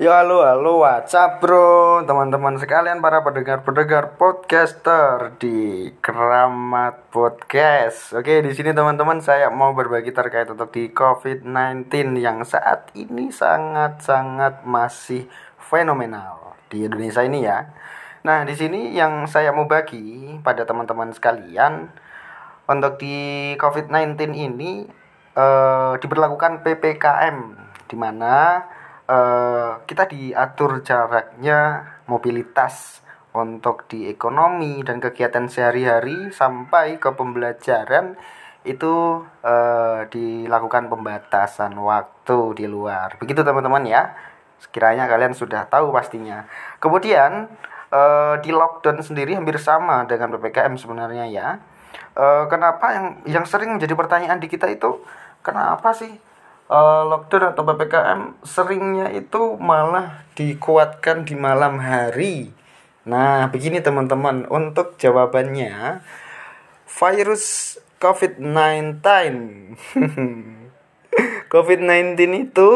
Yo halo halo WhatsApp bro teman-teman sekalian para pendengar-pendengar podcaster di Keramat Podcast. Oke di sini teman-teman saya mau berbagi terkait untuk di COVID-19 yang saat ini sangat-sangat masih fenomenal di Indonesia ini ya. Nah di sini yang saya mau bagi pada teman-teman sekalian untuk di COVID-19 ini eh, diberlakukan ppkm di mana uh, kita diatur jaraknya mobilitas untuk di ekonomi dan kegiatan sehari-hari sampai ke pembelajaran itu uh, dilakukan pembatasan waktu di luar. Begitu teman-teman ya. Sekiranya kalian sudah tahu pastinya. Kemudian uh, di lockdown sendiri hampir sama dengan PPKM sebenarnya ya. Uh, kenapa yang yang sering menjadi pertanyaan di kita itu kenapa sih uh, lockdown atau ppkm seringnya itu malah dikuatkan di malam hari. Nah, begini teman-teman, untuk jawabannya virus COVID-19. COVID-19 itu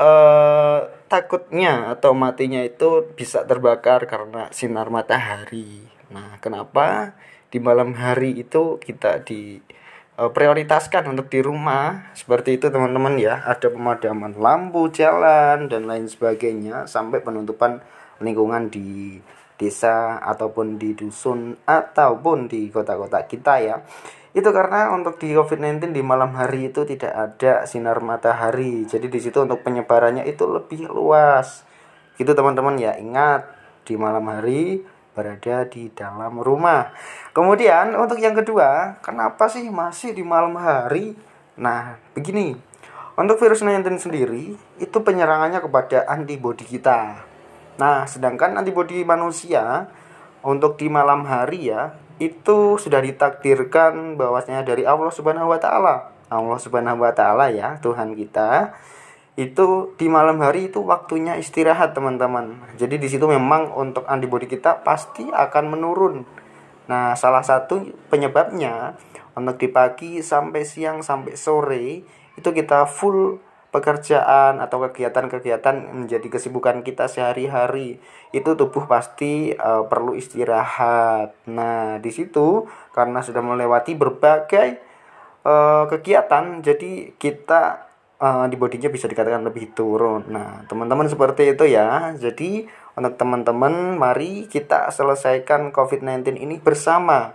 uh, takutnya atau matinya itu bisa terbakar karena sinar matahari. Nah, kenapa di malam hari itu kita di prioritaskan untuk di rumah. Seperti itu teman-teman ya. Ada pemadaman lampu jalan dan lain sebagainya. Sampai penutupan lingkungan di desa ataupun di dusun ataupun di kota-kota kita ya. Itu karena untuk di COVID-19 di malam hari itu tidak ada sinar matahari. Jadi di situ untuk penyebarannya itu lebih luas. Gitu teman-teman ya. Ingat di malam hari berada di dalam rumah. Kemudian untuk yang kedua, kenapa sih masih di malam hari? Nah, begini. Untuk virus 19 sendiri itu penyerangannya kepada antibodi kita. Nah, sedangkan antibodi manusia untuk di malam hari ya itu sudah ditakdirkan bahwasanya dari Allah Subhanahu wa taala. Allah Subhanahu wa taala ya, Tuhan kita itu di malam hari itu waktunya istirahat teman-teman. Jadi di situ memang untuk antibodi kita pasti akan menurun. Nah, salah satu penyebabnya untuk di pagi sampai siang sampai sore itu kita full pekerjaan atau kegiatan-kegiatan menjadi kesibukan kita sehari-hari itu tubuh pasti uh, perlu istirahat. Nah, di situ karena sudah melewati berbagai uh, kegiatan jadi kita uh, di bodinya bisa dikatakan lebih turun. Nah, teman-teman seperti itu ya. Jadi, untuk teman-teman, mari kita selesaikan COVID-19 ini bersama.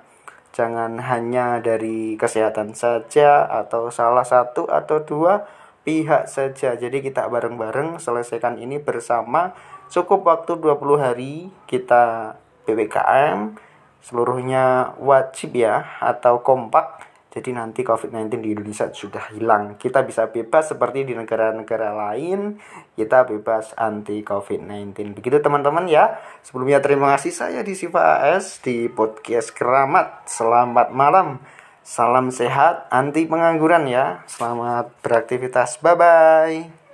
Jangan hanya dari kesehatan saja atau salah satu atau dua pihak saja. Jadi kita bareng-bareng selesaikan ini bersama. Cukup waktu 20 hari kita PPKM seluruhnya wajib ya atau kompak jadi nanti COVID-19 di Indonesia sudah hilang. Kita bisa bebas seperti di negara-negara lain. Kita bebas anti COVID-19. Begitu teman-teman ya. Sebelumnya terima kasih saya di Siva AS di podcast Keramat. Selamat malam. Salam sehat, anti pengangguran ya. Selamat beraktivitas. Bye-bye.